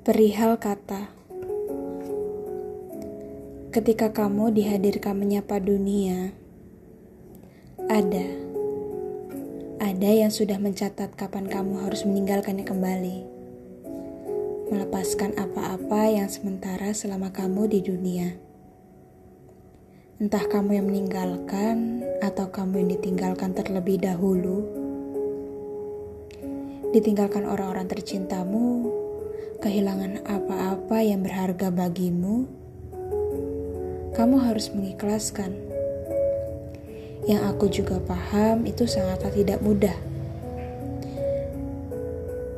Perihal kata. Ketika kamu dihadirkan menyapa dunia Ada. Ada yang sudah mencatat kapan kamu harus meninggalkannya kembali. Melepaskan apa-apa yang sementara selama kamu di dunia. Entah kamu yang meninggalkan Atau kamu yang ditinggalkan terlebih dahulu. Ditinggalkan orang-orang tercintamu kehilangan apa-apa yang berharga bagimu, kamu harus mengikhlaskan. Yang aku juga paham itu sangatlah tidak mudah.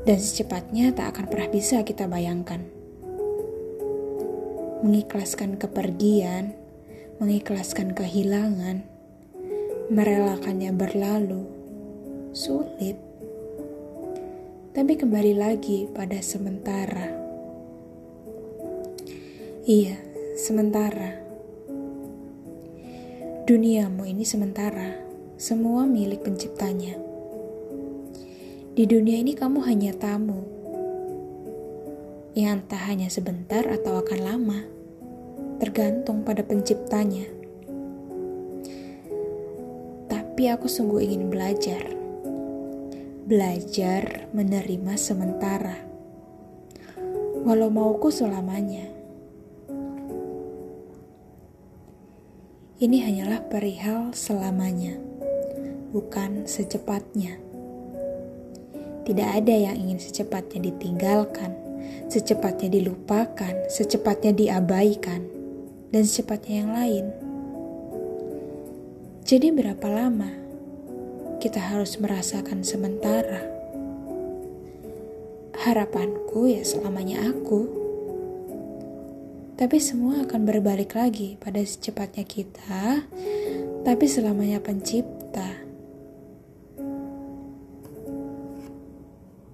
Dan secepatnya tak akan pernah bisa kita bayangkan. Mengikhlaskan kepergian, mengikhlaskan kehilangan, merelakannya berlalu, sulit tapi kembali lagi pada sementara. Iya, sementara. Duniamu ini sementara, semua milik penciptanya. Di dunia ini kamu hanya tamu, yang entah hanya sebentar atau akan lama, tergantung pada penciptanya. Tapi aku sungguh ingin belajar belajar menerima sementara, walau mauku selamanya. Ini hanyalah perihal selamanya, bukan secepatnya. Tidak ada yang ingin secepatnya ditinggalkan, secepatnya dilupakan, secepatnya diabaikan, dan secepatnya yang lain. Jadi, berapa lama? Kita harus merasakan sementara. Harapanku ya selamanya aku. Tapi semua akan berbalik lagi pada secepatnya kita, tapi selamanya pencipta.